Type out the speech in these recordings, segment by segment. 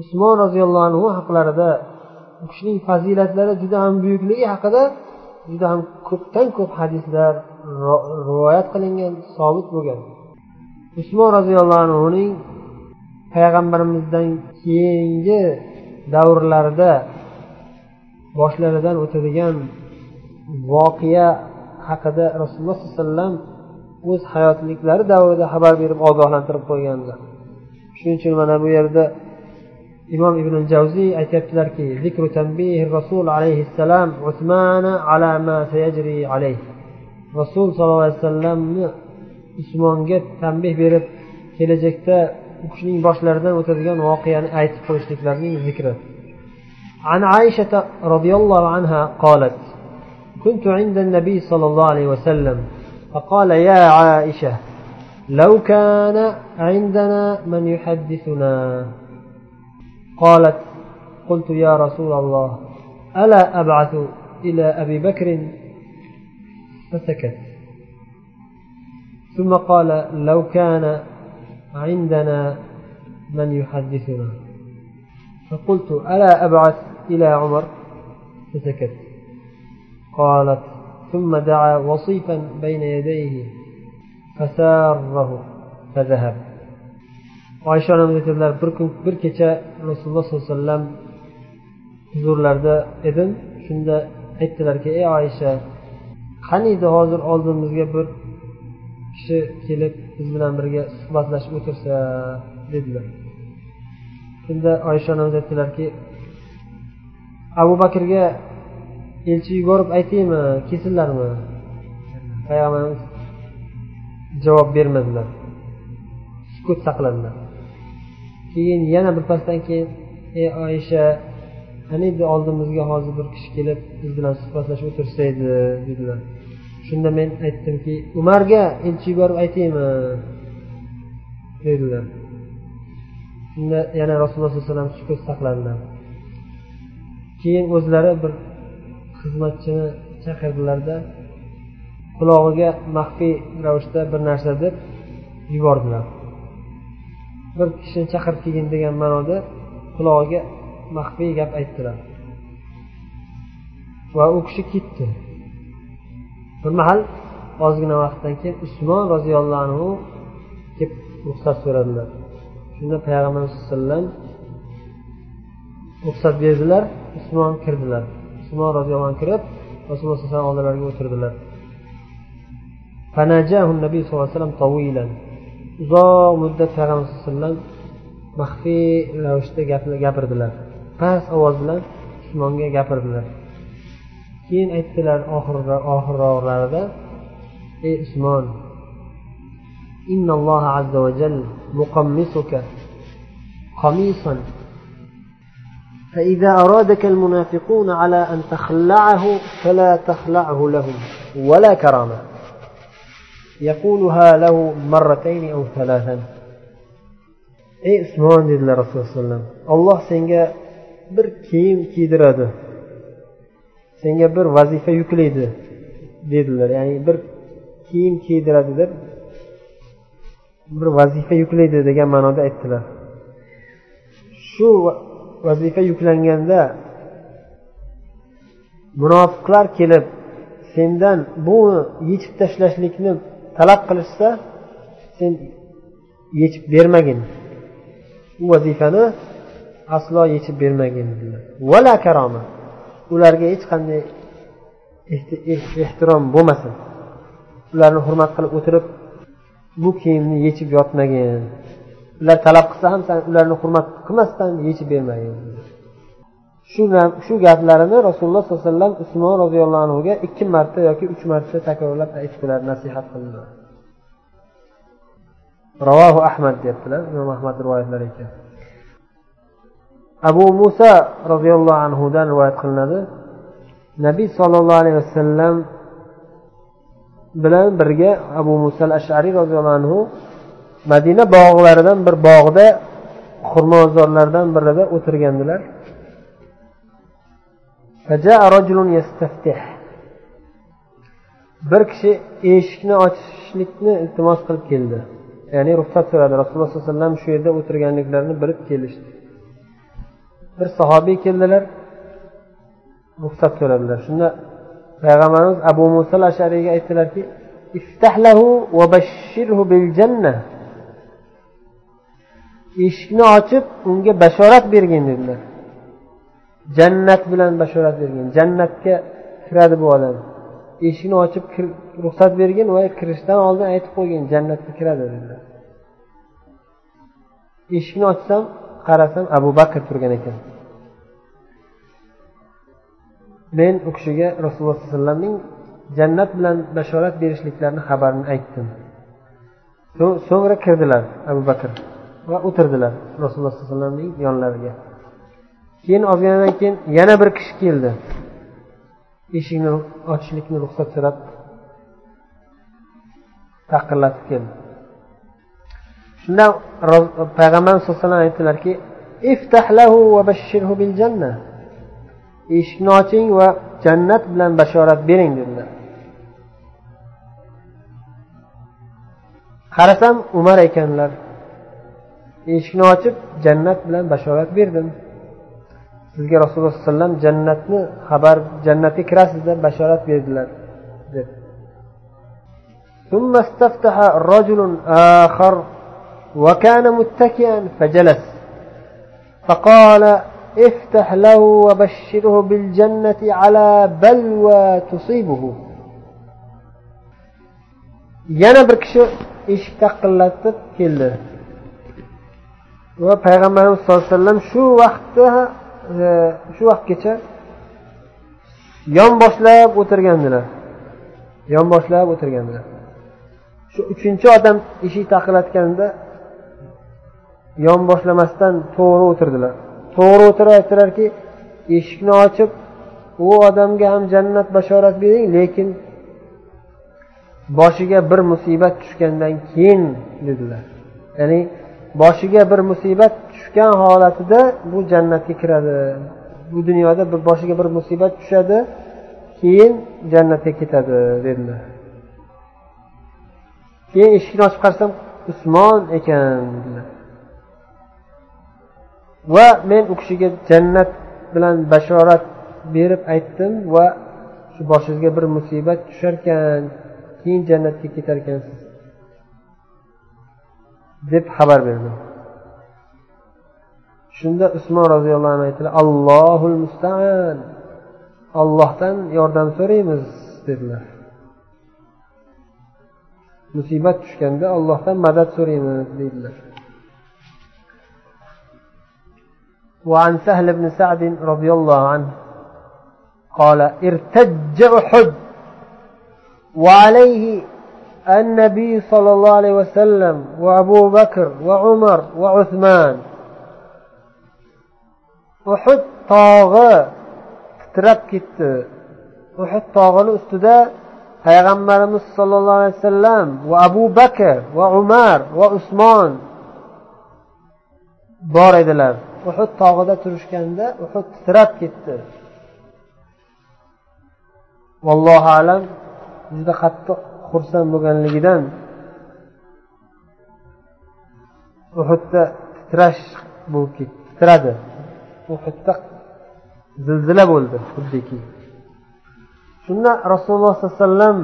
usmon roziyallohu anhu haqlarida u kishining fazilatlari juda ham buyukligi haqida juda ham ko'pdan ko'p hadislar rivoyat qilingan sobit bo'lgan. Usmon roziyallohu anhuning payg'ambarimizdan keyingi davrlarida boshlaridan o'tadigan voqea haqida rasululloh sollallohu alayhi vasallam o'z hayotliklari davrida xabar berib ogohlantirib qo'yganlar shuning uchun mana bu yerda imom ibn javziy aytyaptilarki zikru tanbih rasul alayhissalom usmana ala ma sayajri alayh rasul sollallohu alayhi vasallamni usmonga tanbeh berib kelajakda u kishining boshlaridan o'tadigan voqeani aytib qo'yishliklarining zikri عن عائشة رضي الله عنها قالت كنت عند النبي صلى الله عليه وسلم فقال يا عائشة لو كان عندنا من يحدثنا قالت قلت يا رسول الله ألا أبعث إلى أبي بكر؟ فسكت. ثم قال لو كان عندنا من يحدثنا. فقلت ألا أبعث إلى عمر؟ فسكت. قالت ثم دعا وصيفا بين يديه فساره فذهب. Oysha onamiz aytadilar bir kun bir kecha rasululloh sollallohu alayhi vasallam huzurlarida edim. Shunda aytdilarki ey oysha qaniydi hozir oldimizga bir kishi kelib biz bilan birga suhbatlashib o'tirsa? dedilar. Shunda oysha onamiz aytdilarki abu bakrga elchi yuborib aytaymi kelsinlarmi payg'ambarimiz javob bermadilar. Sukut saqladilar. Keyin yana birpasdan keyin ey oysha qaniydi oldimizga hozir bir kishi kelib biz bilan suhbatlashib o'tirsa edi dedilar. Shunda men aytdimki umarga elchi yuborib aytaymi dedilar. Shunda yana rasululloh sollallohu alayhi vasallam sukut saqladilar. Keyin o'zlari bir xizmatchini chaqirdilarda qulog'iga maxfiy ravishda bir narsa deb yubordilar. Bir kishini chaqirib kelgin degan ma'noda qulog'iga maxfiy gap aytdilar. Va u kishi ketdi. Bir mahal ozgina vaqtdan keyin usmon roziyallohu anhu kelib ruxsat so'radilar. Shunda payg'ambarimiz alayhi vasallam ruxsat berdilar usmon kirdilar. Usmon roziyallohu anhu kirib rasululloh sallallohu alayhi vasallam oldilariga o'tirdilar. Nabiy sallallohu alayhi vasallam uzoq muddat payg'ambar sallallohu alayhi vasallam maxfiy ravishda gapirdilar past ovoz bilan usmonga gapirdilar keyin aytdilar oxirroqlarida ey usmon إن الله عز وجل مقمصك قميصا فإذا أرادك المنافقون على أن تخلعه فلا تخلعه لهم ولا كرامة يقولها له مرتين أو ثلاثا ey usmon dedilar rasululloh alayhi vasallam olloh senga bir kiyim kiydiradi senga bir vazifa yuklaydi dedilar ya'ni bir kiyim kiydiradi deb bir vazifa yuklaydi degan ma'noda aytdilar shu vazifa yuklanganda munofiqlar kelib sendan buni yechib tashlashlikni talab qilishsa sen yechib bermagin. U vazifani aslo yechib bermagin dedilar. Vala karoma. Ularga hech qanday ehtirom bo'lmasin. Ularni hurmat qilib o'tirib bu kiyimni yechib yotmagin. Ular talab qilsa ham san ularni hurmat qilmasdan yechib bermagin. Shu shu gaplarini rasululloh sollallohu alayhi vasallam usmon roziyallohu anhuga ikki marta yoki uch marta takrorlab aytdilar nasihat qildilar. Ravohu ahmad deyaptilar imom ahmad rivoyatlari ekan. Abu muso roziyallohu anhudan rivoyat qilinadi. Nabiy sollallohu alayhi vasallam bilan birga abu muso al ashariy roziyallohu anhu madina bog'laridan bir bog'da xurmozorlardan birida o'tirgandilar. Bir kishi eshikni ochishlikni iltimos qilib keldi. Ya'ni ruxsat so'radi. Rasululloh sollallohu alayhi vasallam shu yerda o'tirganliklarini bilib kelishdi. Bir sahobiy keldilar ruxsat so'radilar. Shunda payg'ambarimiz abu muso ashariyga aytdilarki eshikni ochib unga bashorat bergin dedilar. Jannat bilan bashorat bergin. Jannatga kiradi bu odam. Eshikni ochib ruxsat bergin va kirishdan oldin aytib qo'ygin jannatga kiradi dedilar. Eshikni ochsam qarasam abu bakr turgan ekan. Men u kishiga rasululloh sollallohu alayhi vasallamning jannat bilan bashorat berishliklarini xabarini aytdim. So'ngra kirdilar abu bakr va o'tirdilar rasululloh sollallohu alayhi vasallamning yonlariga. Keyin ozginadan keyin yana bir kishi keldi. Eshikni ochishlikni ruxsat so'rab taqillatib keldi. Shunda payg'ambarimiz sallallohu alayhi vasallam aytdilarki eshikni oching va jannat bilan bashorat bering dedilar. Qarasam umar ekanlar eshikni ochib jannat bilan bashorat berdim. Sizga rasululloh sallallohu alayhi vasallam jannatni xabar jannatga kirasiz deb bashorat berdilar deb ثم استفتح رجل آخر وكان متكئا فجلس فقال افتح له وبشره بالجنة على بلوى تصيبه yana bir kishi eshik taqillatib keldi va payg'ambarimiz sallallohu alayhi vasallam shu vaqtda e, E, shu vaqtgacha yonboshlab o'tirgandilar. Yonboshlab o'tirgandilar. Shu uchinchi odam eshik taqillatganda yonboshlamasdan to'g'ri o'tirdilar. To'g'ri o'tirib aytdilarki eshikni ochib u odamga ham jannat bashorat bering lekin boshiga bir musibat tushgandan keyin dedilar. Ya'ni boshiga bir musibat tushgan holatida bu jannatga kiradi. Bu dunyoda bir boshiga bir musibat tushadi keyin jannatga ketadi dedilar. Keyin eshikni ochib qarasam usmon ekan dedilar. Va men u kishiga jannat bilan bashorat berib aytdim va shu boshingizga bir musibat tusharkan keyin jannatga ketarkansiz deb xabar berdim. Shunda usmon roziyallohu anhu aytdilar allohul mustaan ollohdan yordam so'raymiz dedilar musibat tushganda ollohdan madad so'raymiz deydilar وعن سهل بن سعد رضي الله عنه قال ارتج أحد وعليه النبي صلى الله عليه وسلم وأبو بكر وعمر وعثمان uhud tog'i titrab ketdi. Uhud tog'ini ustida payg'ambarimiz sollallohu alayhi vasallam va abu bakr va umar va usmon bor edilar. Uhud tog'ida turishganda uhud titrab ketdi. Vallohu alam juda qattiq xursand bo'lganligidan uhudda titrash bo'lib ketdi titradi. uhudda zilzila bo'ldi xuddiki shunda rasululloh sollallohu alayhi vasallam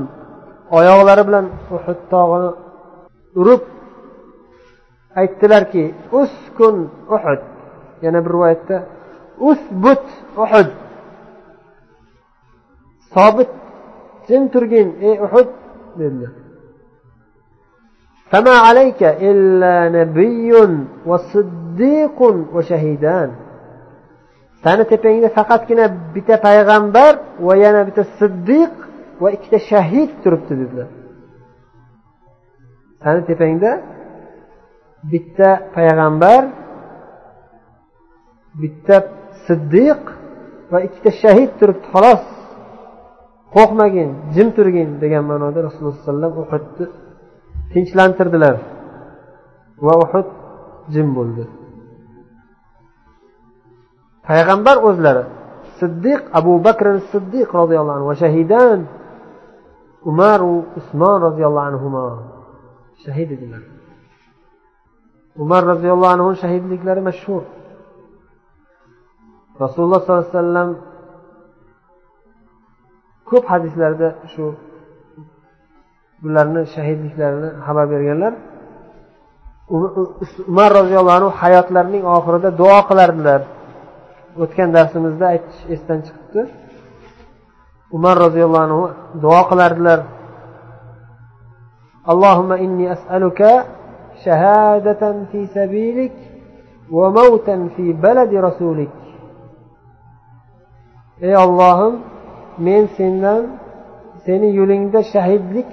oyoqlari bilan uhud tog'ini urib aytdilarki uskun uhud yana bir rivoyatda usbut uhud sobit jim turgin ey uhud dedilar فما عليك إلا نبي وصديق وشهيدان sani tepangda faqatgina bitta payg'ambar va yana bitta siddiq va ikkita shahid turibdi dedilar. Sani tepangda bitta payg'ambar bitta siddiq va ikkita shahid turibdi. Xolos qo'rqmagin jim turgin degan ma'noda rasululloh sallallohu alayhi vasallam uhudni tinchlantirdilar va uhud jim bo'ldi. Payg'ambar o'zlari siddiq abu bakr siddiq roziyallohu anhu va shahidan umaru usmon roziyallohu anhu shahid edilar. Umar roziyallohu anhu shahidliklari mashhur. Rasululloh sollallohu alayhi vasallam ko'p hadislarda shu bularni shahidliklarini xabar berganlar. Um, Umar roziyallohu anhu hayotlarining oxirida duo qilardilar. o'tgan darsimizda aytish esdan chiqibdi umar roziyallohu anhu duo qilardilar اللهم إني أسألك شهادة في سبيلك وموتا في بلد رسولك ey ollohim men sendan seni yo'lingda shahidlik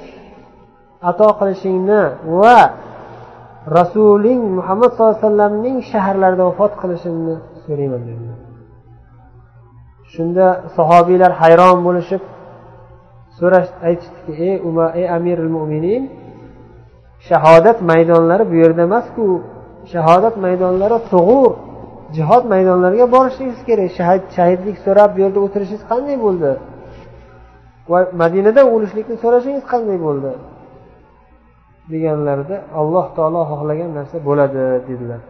ato qilishingni va rasuling muhammad sallallohu alayhi vasallamning shaharlarida vafot qilishimni so'rayman dedilar Shunda sahobiylar hayron bo'lishib so'rash aytishdiki ey umar ey amiril mo'minin shahodat maydonlari bu yerda emasku. Shahodat maydonlari tug'ur. Jihod maydonlariga borishingiz kerak. Shahidlik so'rab bu yerda o'tirishingiz qanday bo'ldi? Va madinada o'lishlikni so'rashingiz qanday bo'ldi? deganlarida alloh taolo xohlagan narsa bo'ladi dedilar.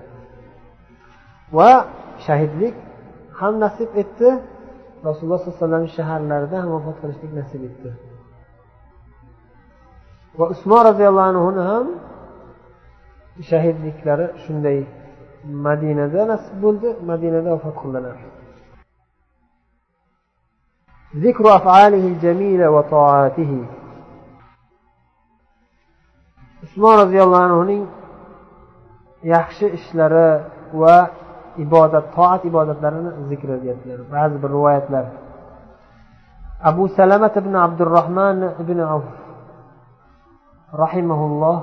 Va shahidlik ham nasib etdi. rasululloh sollallohu alayhi vasallam shaharlarida ham vafot qilishlik nasib etdi va usmon roziyallohu anhuni ham shahidliklari shunday madinada nasib bo'ldi madinada vafot qildilar ذكر أفعاله الجميلة وطاعاته usmon roziyallohu anhuning yaxshi ishlari va ibodat toat ibodatlarini zikr etyaptilar ba'zi bir rivoyatlar abu salamat ibn abdurahmon ibn avf rahimaulloh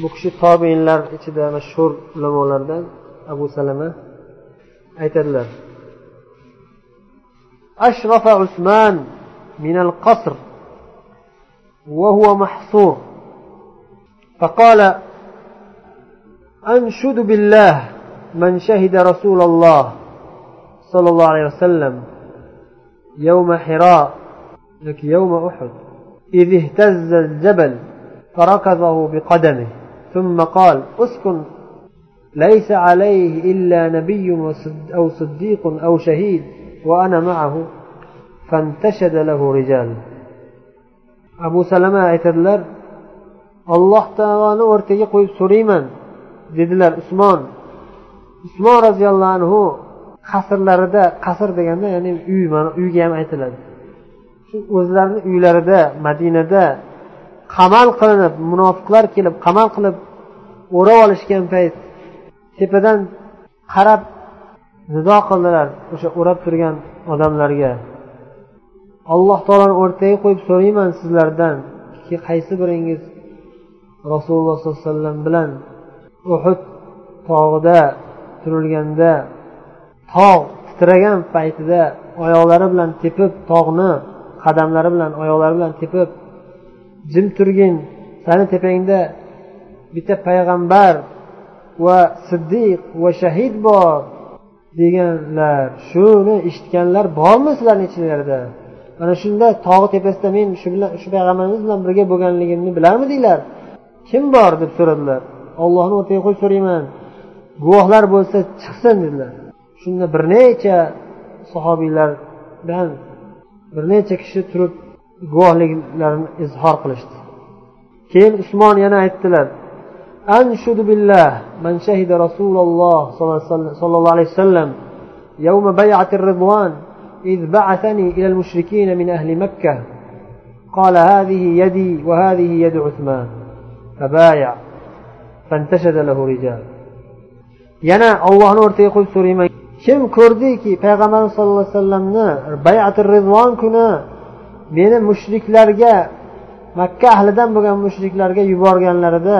bu kishi tobeinlar ichida mashhur ulamolardan abu salama aytadilar أشرف عثمان من القصر وهو محصور فقال أنشد بالله من شهد رسول الله صلى الله عليه وسلم يوم حراء لك يوم أحد. إذ اهتز الجبل فركضه بقدمه ثم قال أسكن. ليس عليه إلا نبي أو صديق أو شهيد وأنا معه. فانتشد له رجال أبو سلمة aytadilar alloh taoloni o'rtaga qo'yib so'rayman dedilar usmon usmon roziyallohu anhu qasrlarida qasr deganda ya'ni uy mana uyga ham aytiladi. Shu o'zlarini uylarida madinada qamal qilinib munofiqlar kelib qamal qilib o'rab olishgan payt tepadan qarab nido qildilar o'sha o'rab turgan odamlarga. Alloh taoloni o'rtaga qo'yib so'rayman sizlardan qaysi biringiz rasululloh sollallohu alayhi vasallam bilan uhud tog'ida turilganda tog' titragan paytida oyoqlari bilan tepib tog'ni qadamlari bilan oyoqlari bilan tepib jim turgin sani tepangda bitta payg'ambar va siddiq va shahid bor deganlar. Shuni eshitganlar bormi sizlarni ichinglarda? Mana shunda tog' tepasida men shu bilan shu payg'ambarimiz bilan birga bo'lganligimni bilarmidinglar kim bor deb so'radilar. ollohni o'rtaga qo'yib so'rayman guvohlar bo'lsa chiqsin dedilar shunda bir necha sahobiylardan bir necha kishi turib guvohliklarini izhor qilishdi keyin usmon yana aytdilar أنشد بالله من شهد رسول الله صلى الله عليه وسلم يوم بيعة الرضوان إذ بعثني إلى المشركين من أهل مكة قال هذه يدي وهذه يد عثمان فبايع فانتشد له رجال yana ollohni o'rtaga qo'yib so'rayman. Kim ko'rdiki payg'ambarimiz sallallohu alayhi vasallamni bayatir rizvon kuni meni mushriklarga makka ahlidan bo'lgan mushriklarga yuborganlarida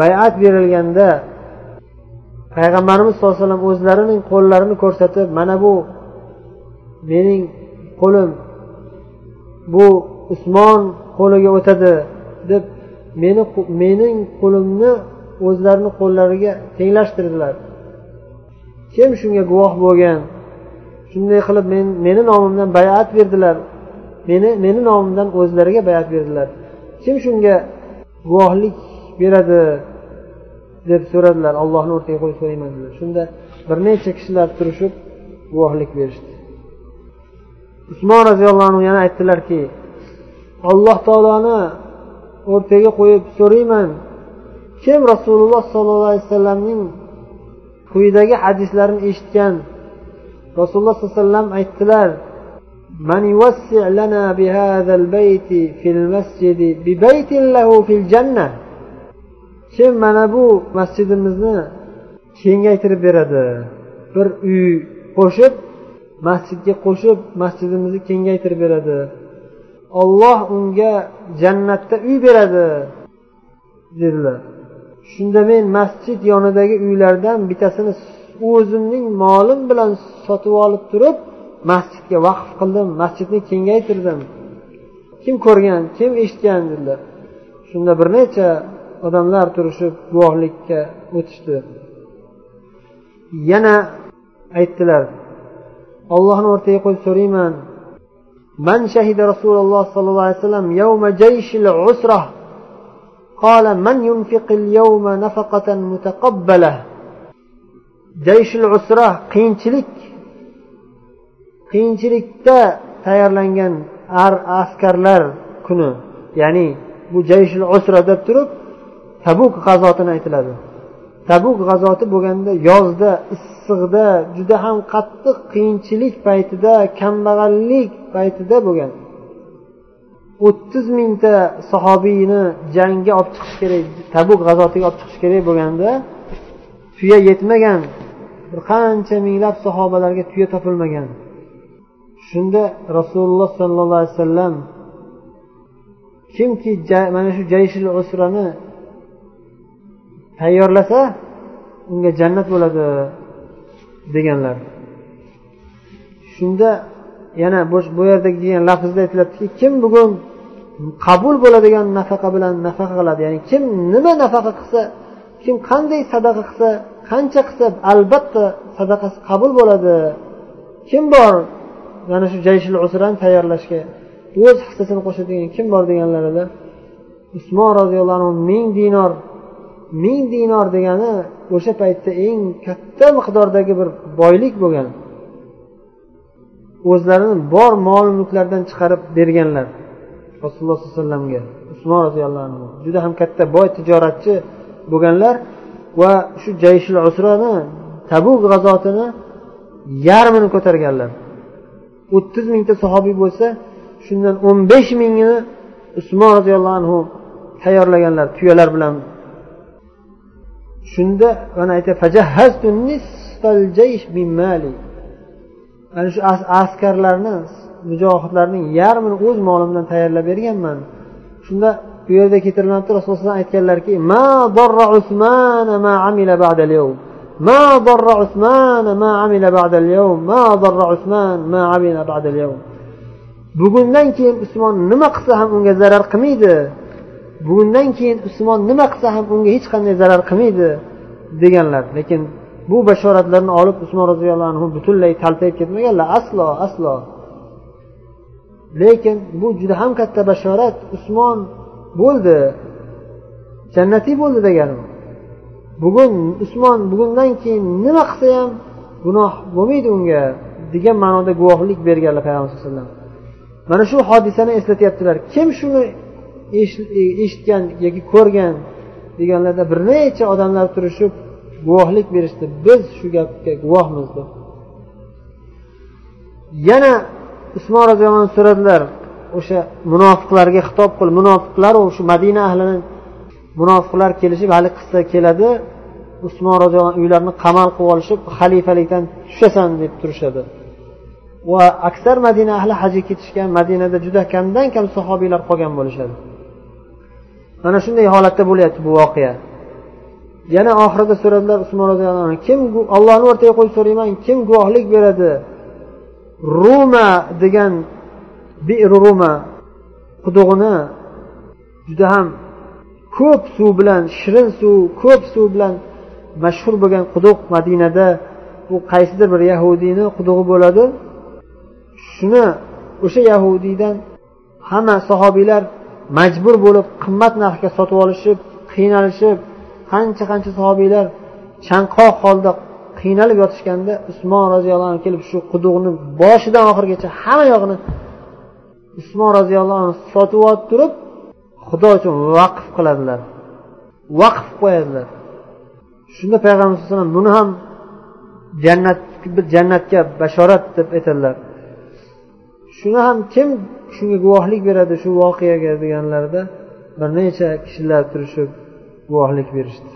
bayat berilganda payg'ambarimiz sallallohu alayhi vasallam o'zlarining qo'llarini ko'rsatib mana bu mening qo'lim bu usmon qo'liga o'tadi deb meni mening qo'limni o'zlarini qo'llariga tenglashtirdilar. Kim shunga guvoh bo'lgan? Shunday qilib men meni nomimdan bayat berdilar. Meni meni nomimdan o'zlariga bayat berdilar. Kim shunga guvohlik beradi deb so'radilar. Ollohni o'rtaga qo'yib so'rayman dedilar. Shunda bir necha kishilar turishib guvohlik berishdi. Usmon roziyallohu anhu yana aytdilarki alloh taoloni o'rtaga qo'yib so'rayman kim rasululloh sollallohu alayhi vasallamning quyidagi hadislarini eshitgan rasululloh sollallohu alayhi vasallam aytdilar من يوسع لنا بهذا البيت في المسجد ببيت له في الجنة kim mana bu masjidimizni kengaytirib beradi bir uy qo'shib masjidga qo'shib masjidimizni kengaytirib beradi Olloh unga jannatda uy beradi dedilar. Shunda men masjid yonidagi uylardan bittasini o'zimning molim bilan sotib olib turib masjidga vaqf qildim masjidni kengaytirdim. Kim ko'rgan kim eshitgan dedilar. Shunda bir necha odamlar turishib guvohlikka o'tishdi. Yana aytdilar ollohni o'rtaga qo'yib so'rayman. من شهد رسول الله صلى الله عليه وسلم يوم جيش العسرة قال من ينفق اليوم نفقة متقبلة جيش العسرة qiyinchilik qiyinchilikda tayyorlangan ar askarlar kuni ya'ni bu jayshul usra deb turib tabuk g'azotini aytiladi tabuk g'azoti bo'lganda yozda issiqda juda ham qattiq qiyinchilik paytida kambag'allik paytida bo'lgan. O'ttiz mingta sahobiyni jangga olib chiqish kerak tabuk g'azotiga olib chiqish kerak bo'lganda tuya yetmagan bir qancha minglab sahobalarga tuya topilmagan. Shunda rasululloh sollallohu alayhi vasallam kimki mana shu jayshil usrani tayyorlasa unga jannat bo'ladi. Deganlar. Shunda yana bu yerdagi degan lafzda aytilyaptiki kim bugun qabul bo'ladigan nafaqa bilan nafaqa qiladi ya'ni kim nima nafaqa qilsa kim qanday sadaqa qilsa qancha qilsa albatta sadaqasi qabul bo'ladi. Kim bor? Mana shu jayshil usrani tayyorlashga o'z hissasini qo'shadigan kim bor deganlarida usmon roziyallohu anhu ming dinor ming dinor degani o'sha paytda eng katta miqdordagi bir boylik bo'lgan. O'zlarini bor mol mulklaridan chiqarib berganlar. Rasululloh sollallohu alayhi vasallamga usmon roziyallohu anhu juda ham katta boy tijoratchi bo'lganlar va shu jayshil usrani tabuk g'azotini yarmini ko'targanlar. o'ttiz mingta sahobiy bo'lsa shundan o'n besh mingini usmon roziyallohu anhu tayyorlaganlar tuyalar bilan shunda mana aytyapti mana shu askarlarni mujohidlarning yarmini o'z molimdan tayyorlab berganman. Shunda bu yerda keltirilyapti rasululloh aytganlarki ma dorra usmana ma amila ba'dal yawm ma dorra usmana ma amila ba'dal yawm ma dorra usman ma amila ba'dal yawm bugundan keyin usmon nima qilsa ham unga zarar qilmaydi. Bugundan keyin usmon nima qilsa ham unga hech qanday zarar qilmaydi deganlar. Lekin bu bashoratlarni olib usmon roziyallohu anhu butunlay taltayib ketmaganlar. Aslo aslo. Lekin bu juda ham katta bashorat. Usmon bo'ldi. Jannatiy bo'ldi degani. Bugun usmon bugundan keyin nima qilsa ham gunoh bo'lmaydi unga degan ma'noda guvohlik berganlar payg'ambar alayhi vasallam. Mana shu hodisani eslatyaptilar. Kim shuni E, eshitgan yoki ko'rgan deganlarda bir necha odamlar turishib guvohlik berishdi. Biz shu gapga guvohmiz deb. Yana usmon roziyallohu anhu so'radilar o'sha munofiqlarga xitob qilib munofiqlaru shu madina ahlini munofiqlar kelishib hali qissa keladi. Usmon roziyallohu anhu uylarini qamal qilib olishib xalifalikdan tushasan deb turishadi. Va aksar madina ahli hajga ketishgan madinada juda kamdan kam sahobiylar qolgan bo'lishadi. Mana shunday holatda bo'lyapti bu voqea. Yana oxirida so'radilar usmon roziyallohu anhu kim ollohni o'rtaga qo'yib so'rayman kim guvohlik beradi? Ruma degan bir ruma qudug'ini juda ham ko'p suv bilan shirin suv ko'p suv bilan mashhur bo'lgan quduq madinada u qaysidir bir yahudiyni qudug'i bo'ladi. Shuni o'sha yahudiydan hamma sahobiylar majbur bo'lib qimmat narxga sotib olishib qiynalishib qancha qancha sahobiylar chanqoq holda qiynalib yotishganda usmon roziyallohu anhu kelib shu quduqni boshidan oxirigacha hamma yog'ini usmon roziyallohu anhu sotib olib turib xudo uchun vaqf qiladilar. Vaqf qo'yadilar. Shunda payg'ambar alayhi vasallam buni ham jannat jannatga bashorat deb aytadilar. Shuni ham kim shunga guvohlik beradi shu voqeaga deganlarida bir necha kishilar turishib guvohlik berishdi.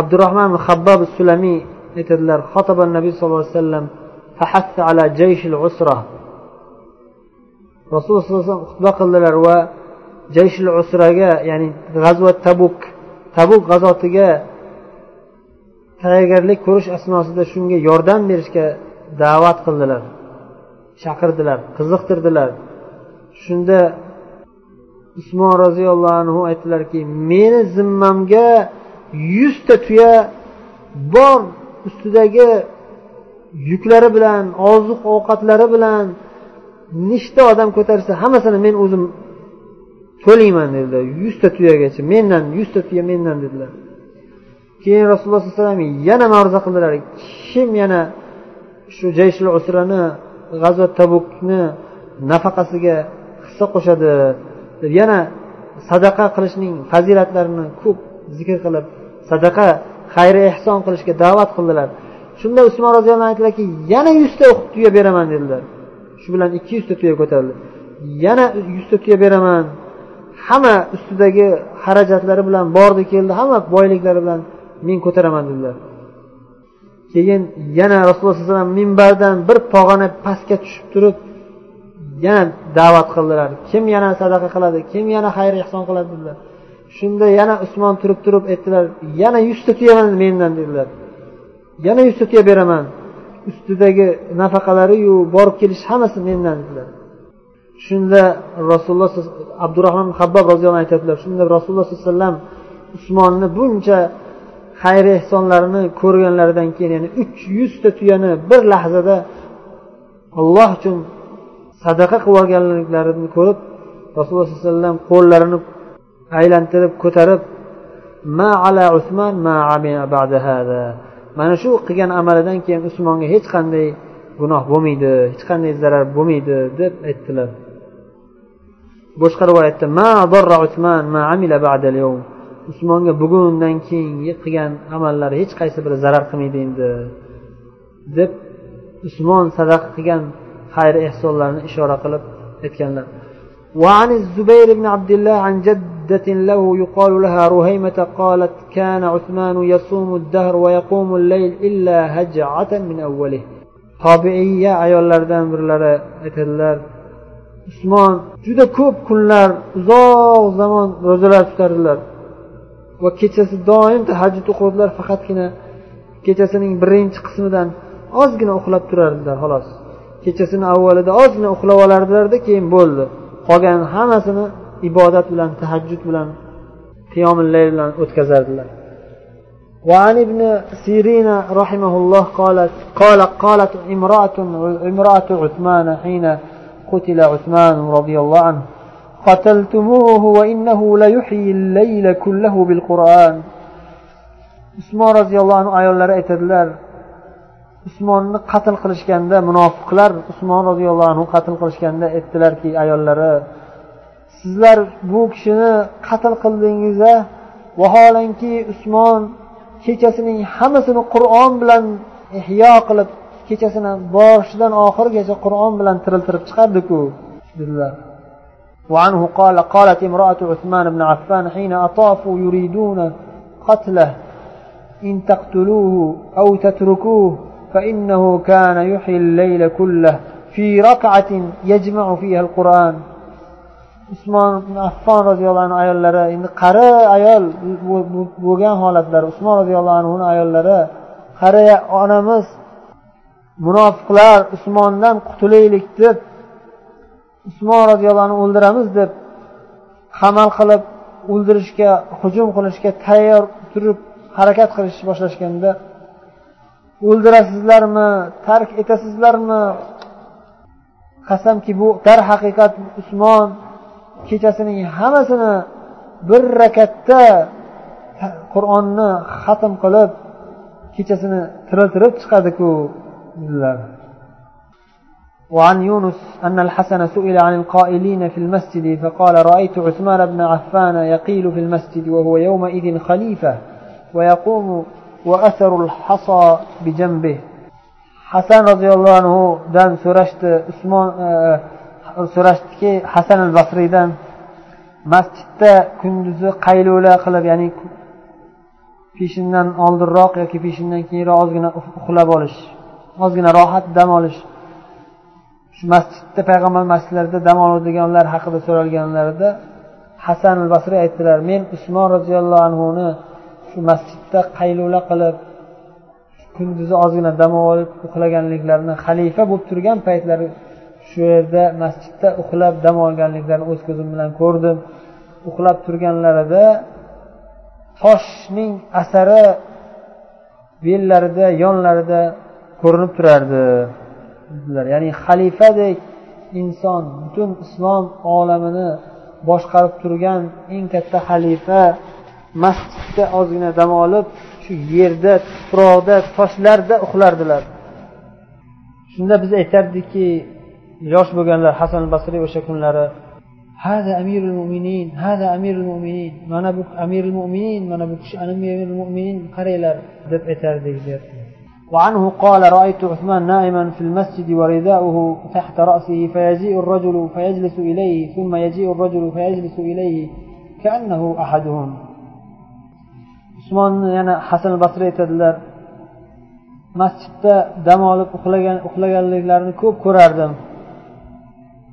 Abdurahmon habbob sulamiy aytadilar xotaba nabiy sallallohu alayhi vasallam ala jayshil usra rasululloh sallallohu alayhi vasallam xutba qildilar va jayshil usraga ya'ni g'azvat tabuk tabuk g'azotiga tayyorgarlik ko'rish asnosida shunga yordam berishga da'vat qildilar. Chaqirdilar qiziqtirdilar. Shunda usmon roziyallohu anhu aytdilarki meni zimmamga yuzta tuya bor ustidagi yuklari bilan oziq ovqatlari bilan nechta odam ko'tarsa hammasini men o'zim to'layman dedilar. Yuzta tuyagacha mendan yuzta tuya mendan dedilar. Keyin rasululloh sollallohu alayhi vasallam yana ma'ruza qildilar. Kim yana shu jayshul usrani g'azvat tabukni nafaqasiga hissa qo'shadi. Deb yana sadaqa qilishning fazilatlarini ko'p zikr qilib sadaqa xayri ehson qilishga da'vat qildilar. Shunda usmon roziyallohu anhu aytdilarki yana yuzta tuya beraman dedilar. Shu bilan ikki yuzta tuya ko'tarildi. Yana yuzta tuya beraman. Hamma ustidagi xarajatlari bilan bordi keldi. Hamma boyliklari bilan men ko'taraman dedilar. Keyin yana rasululloh sallallohu alayhi vasallam minbardan bir pog'ona pastga tushib turib yana da'vat qildilar. Kim yana sadaqa qiladi kim yana xayr ehson qiladi dedilar. Shunda yana usmon turib turib aytdilar yana yuzta tuya mendan dedilar. Yana yuzta tuya beraman ustidagi nafaqalariyu borib kelish hammasi mendan dedilar. Shunda rasululloh abdurahmon habbob roziyallohu anhu aytadilar shunda rasululloh sollallohu alayhi vasallam usmonni buncha xayr ehsonlarini ko'rganlaridan keyin ya'ni uch yuzta tuyani bir lahzada alloh uchun sadaqa qilib yuborganliklarini ko'rib rasululloh sallallohu alayhi vasallam qo'llarini aylantirib ko'tarib ma ala usmon ma ba'da hada mana shu qilgan amalidan keyin usmonga hech qanday gunoh bo'lmaydi hech qanday zarar bo'lmaydi deb aytdilar. Boshqa rivoyatda ma usmon ma amila ba'da al-yawm. usmonga bugundan keyingi qilgan amallari hech qaysi biri zarar qilmaydi endi deb usmon sadaqa qilgan xayr ehsonlarni ishora qilib aytganlar وعن الزبير بن عبد الله عن جدة له يقال لها رهيمة قالت كان عثمان يصوم الدهر ويقوم الليل إلا هجعة من أوله tobiiya ayollardan birlari aytadilar usmon juda ko'p kunlar uzoq zamon ro'zalar tutardilar va kechasi doim tahajjud o'qirdilar faqatgina kechasining birinchi qismidan ozgina uxlab turardilar xolos kechasini avvalida ozgina uxlab olardilarda keyin bo'ldi qolgan hammasini ibodat bilan tahajjud bilan qiyomillayl bilan o'tkazardilar وعن ابن سيرين رحمه الله قالت قال قالت امرأة امرأة عثمان حين قتل عثمان رضي الله عنه قتلتموه وإنه ليحيي الليل كله بالقرآن usmon roziyallohu anhu ayollari aytadilar usmonni qatl qilishganda munofiqlar usmon roziyallohu anhu qatl qilishganda aytdilarki ayollari sizlar bu kishini qatl qildingiz a vaholanki usmon kechasining hammasini qur'on bilan ihyo qilib kechasini boshidan oxirigacha qur'on bilan tiriltirib chiqardiku dedilar وعنه قال قالت امرأة عثمان بن عفان حين أطافوا يريدون قتله إن تقتلوه أو تتركوه فإنه كان يحيي الليل كله في ركعة يجمع فيها القرآن usmon affon roziyallohu anhu ayollari endi qari ayol bo'lgan holatlari usmon roziyallohu anhuni ayollari qari onamiz munofiqlar usmondan qutulaylik deb usmon roziyallohu anhu o'ldiramiz deb qamal qilib o'ldirishga hujum qilishga tayyor turib harakat qilishni boshlashganda o'ldirasizlarmi? Tark etasizlarmi? Qasamki bu darhaqiqat usmon kechasining hammasini bir rakatda qur'onni xatm qilib kechasini tiriltirib chiqadiku dedilar. وعن يونس أن الحسن سئل عن القائلين في المسجد فقال رأيت عثمان بن عفان يقيل في المسجد وهو يومئذ خليفة ويقوم وأثر الحصى بجنبه حسن رضي الله عنه دان سرشت اسمان آه، سرشت كي حسن البصري دان مسجد كندز قيلولة خلب يعني peşinden aldırrak ya ki peşinden kiri azgına uhlab alış. Azgına rahat dem alış. Shu masjidda payg'ambar masjidlarida dam oladiganlar haqida so'ralganlarida hasan al basriy aytdilar men usmon roziyallohu anhuni shu masjidda qaylula qilib kunduzi ozgina dam olib uxlaganliklarini xalifa bo'lib turgan paytlari shu yerda masjidda uxlab dam olganliklarini o'z ko'zim bilan ko'rdim. Uxlab turganlarida toshning asari bellarida yonlarida ko'rinib turardi. Dedilar ya'ni xalifadek inson butun islom olamini boshqarib turgan eng katta xalifa masjidda ozgina dam olib shu yerda tuproqda toshlarda uxlardilar. Shunda biz aytardikki yosh bo'lganlar hasan basriy o'sha kunlari hada amirul mo'minin hada amirul mo'minin mana bu amirul mo'minin mana bu kishi amirul mo'minin qaranglar deb aytardik deyapti. وعنه قال رأيت عثمان نائما في المسجد ورداؤه تحت رأسه فيجيء الرجل فيجلس إليه ثم يجيء الرجل فيجلس إليه كأنه أحدهم. عثمان يعني حسن البصري تدلر masjidda dam olib uxlagan uxlaganliklarini ko'p ko'rardim.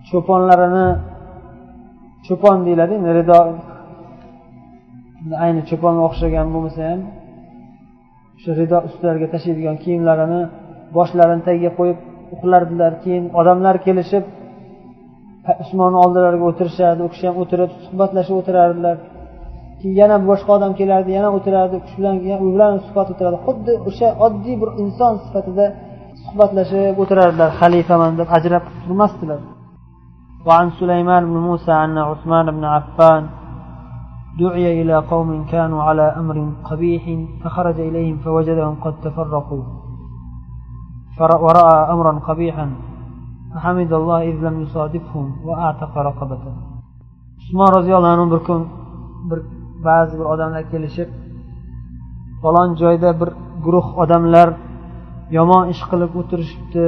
Cho'ponlarini cho'pon deyiladi ridoayni cho'ponga o'xshagan bo'lmasa ham shu rido ustlariga tashlaydigan kiyimlarini boshlarini tagiga qo'yib uxlardilar keyin odamlar kelishib usmonni oldilariga o'tirishadi u kishi ham o'tirib suhbatlashib o'tirardilar keyin yana boshqa odam kelardi yana o'tirardi shu bilan u bilan suhbat o'tiradi xuddi o'sha oddiy bir inson sifatida suhbatlashib o'tirardilar xalifaman deb ajrab turmasdilar وعن سليمان بن موسى أن عثمان بن عفان دعي إلى قوم كانوا على أمر قبيح فخرج إليهم فوجدهم قد تفرقوا ورأى أمرا قبيحا فحمد الله إذ لم يصادفهم وأعتق رقبته عثمان رضي الله عنه بركم bir ba'zi bir odamlar kelishib falon joyda bir guruh odamlar yomon ish qilib o'tirishibdi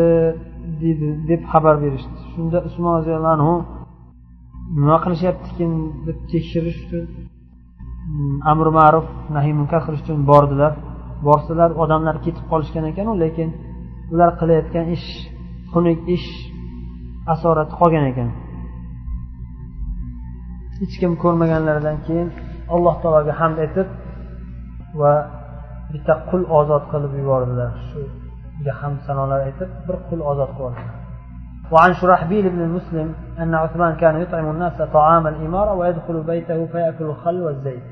deydi deb xabar berishdi shunda usmon roziyallohu anhu nima qilishyaptikin deb tekshirish uchun Hmm, amri ma'ruf nahiy munkar qilish uchun bordilar. Borsalar odamlar ketib qolishgan ekanu lekin ular qilayotgan ish xunuk ish asorati qolgan ekan. Hech kim ko'rmaganlaridan keyin alloh taologa hamd aytib va bitta qul ozod qilib yubordilar. Shuga hamd sanolar aytib bir qul ozod qilib yubordilar وعن شرحبيل بن المسلم أن عثمان كان يطعم الناس طعام الإمارة ويدخل بيته فيأكل الخل والزيت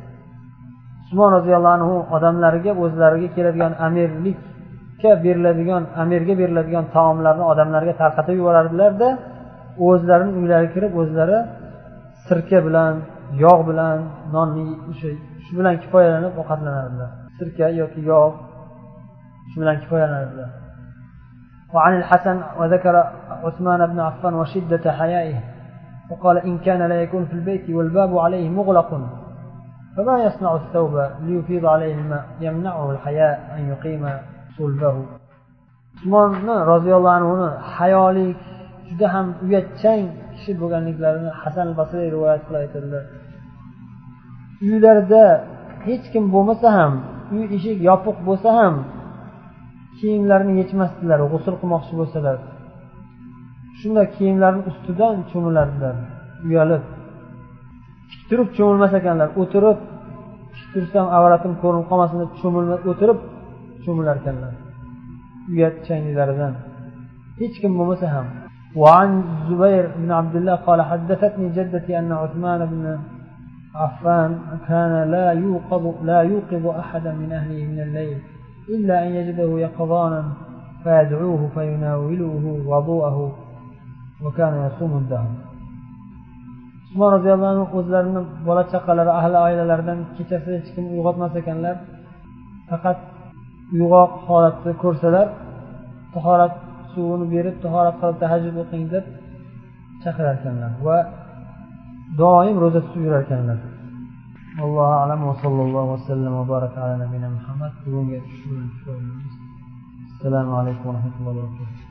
usmon roziyallohu anhu odamlarga o'zlariga keladigan amirlikka beriladigan amirga beriladigan taomlarni odamlarga tarqatib yuborardilarda o'zlarini uylariga kirib o'zlari sirka bilan yog' bilan nonni o'sha shu bilan kifoyalanib ovqatlanardilar sirka yoki yog' shu bilan kifoyalanardilar وعن الحسن وذكر عثمان بن عفان وشدة حيائه وقال إن كان لا يكون في البيت والباب عليه مغلق فما يصنع الثوب ليفيض عليه الماء يمنعه الحياء أن يقيم صلبه usmonni roziyallohu anhuni hayolik juda ham uyatchang kishi bo'lganliklarini hasan basriy rivoyat qilib aytadilar uylarida hech kim bo'lmasa ham uy eshik yopiq bo'lsa ham kiyimlarini yechmasdilar g'usul qilmoqchi bo'lsalar shunda kiyimlarini ustidan cho'milardilar uyalib tik turib cho'milmas ekanlar o'tirib tik tursam avratim ko'rinib qolmasin deb cho'milmas o'tirib cho'milar ekanlar uyatchanliklaridan hech kim bo'lmasa ham وعن زبير بن عبد الله قال حدثتني جدتي أن عثمان بن عفان كان لا يوقظ لا يوقظ أحدا من أهله من الليل إلا أن يجده يقظانا فيدعوه فيناوله وضوءه وكان يصوم الدهر usmon roziyallohu anhu o'zlarini bola chaqalari ahli oilalaridan kechasi hech kim uyg'otmas ekanlar faqat uyg'oq holatda ko'rsalar tahorat suvini berib tahorat qilib tahajjud o'qing deb chaqirar ekanlar va doim ro'za tutib yurar ekanlar allohu alam va sallallohu vasallam va baraka ala nabiyina muhammad bugungi assalomu alaykum va rahmatullohi va barakatuh